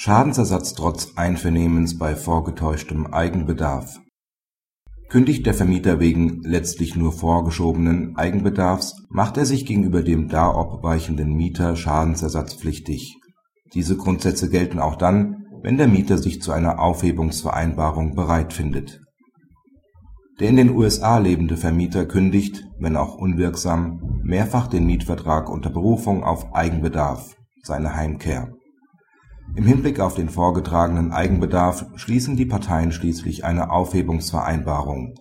Schadensersatz trotz Einvernehmens bei vorgetäuschtem Eigenbedarf Kündigt der Vermieter wegen letztlich nur vorgeschobenen Eigenbedarfs, macht er sich gegenüber dem darobweichenden Mieter schadensersatzpflichtig. Diese Grundsätze gelten auch dann, wenn der Mieter sich zu einer Aufhebungsvereinbarung bereit findet. Der in den USA lebende Vermieter kündigt, wenn auch unwirksam, mehrfach den Mietvertrag unter Berufung auf Eigenbedarf (seine Heimkehr im Hinblick auf den vorgetragenen Eigenbedarf schließen die Parteien schließlich eine Aufhebungsvereinbarung.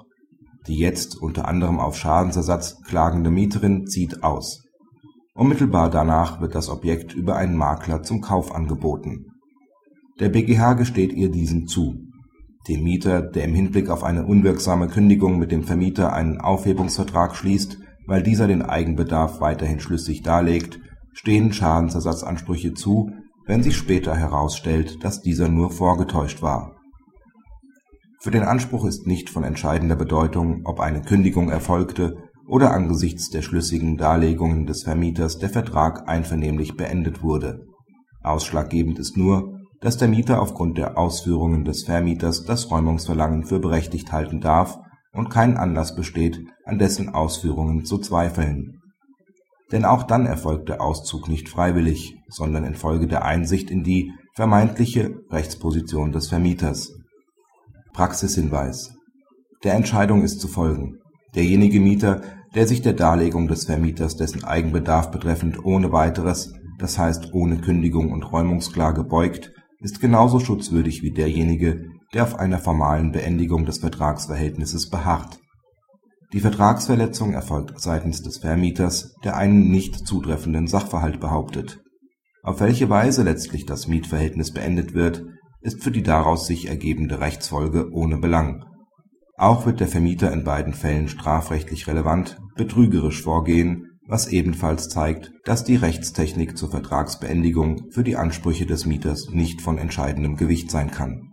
Die jetzt unter anderem auf Schadensersatz klagende Mieterin zieht aus. Unmittelbar danach wird das Objekt über einen Makler zum Kauf angeboten. Der BgH gesteht ihr diesen zu. Dem Mieter, der im Hinblick auf eine unwirksame Kündigung mit dem Vermieter einen Aufhebungsvertrag schließt, weil dieser den Eigenbedarf weiterhin schlüssig darlegt, stehen Schadensersatzansprüche zu wenn sich später herausstellt, dass dieser nur vorgetäuscht war. Für den Anspruch ist nicht von entscheidender Bedeutung, ob eine Kündigung erfolgte oder angesichts der schlüssigen Darlegungen des Vermieters der Vertrag einvernehmlich beendet wurde. Ausschlaggebend ist nur, dass der Mieter aufgrund der Ausführungen des Vermieters das Räumungsverlangen für berechtigt halten darf und kein Anlass besteht, an dessen Ausführungen zu zweifeln denn auch dann erfolgt der Auszug nicht freiwillig, sondern infolge der Einsicht in die (vermeintliche) Rechtsposition des Vermieters. Praxishinweis. Der Entscheidung ist zu folgen: Derjenige Mieter, der sich der Darlegung des Vermieters dessen Eigenbedarf betreffend ohne weiteres, das heißt ohne Kündigung und Räumungsklage beugt, ist genauso schutzwürdig wie derjenige, der auf einer formalen Beendigung des Vertragsverhältnisses beharrt die Vertragsverletzung erfolgt seitens des Vermieters, der einen nicht zutreffenden Sachverhalt behauptet. Auf welche Weise letztlich das Mietverhältnis beendet wird, ist für die daraus sich ergebende Rechtsfolge ohne Belang. Auch wird der Vermieter in beiden Fällen strafrechtlich relevant betrügerisch vorgehen, was ebenfalls zeigt, dass die Rechtstechnik zur Vertragsbeendigung für die Ansprüche des Mieters nicht von entscheidendem Gewicht sein kann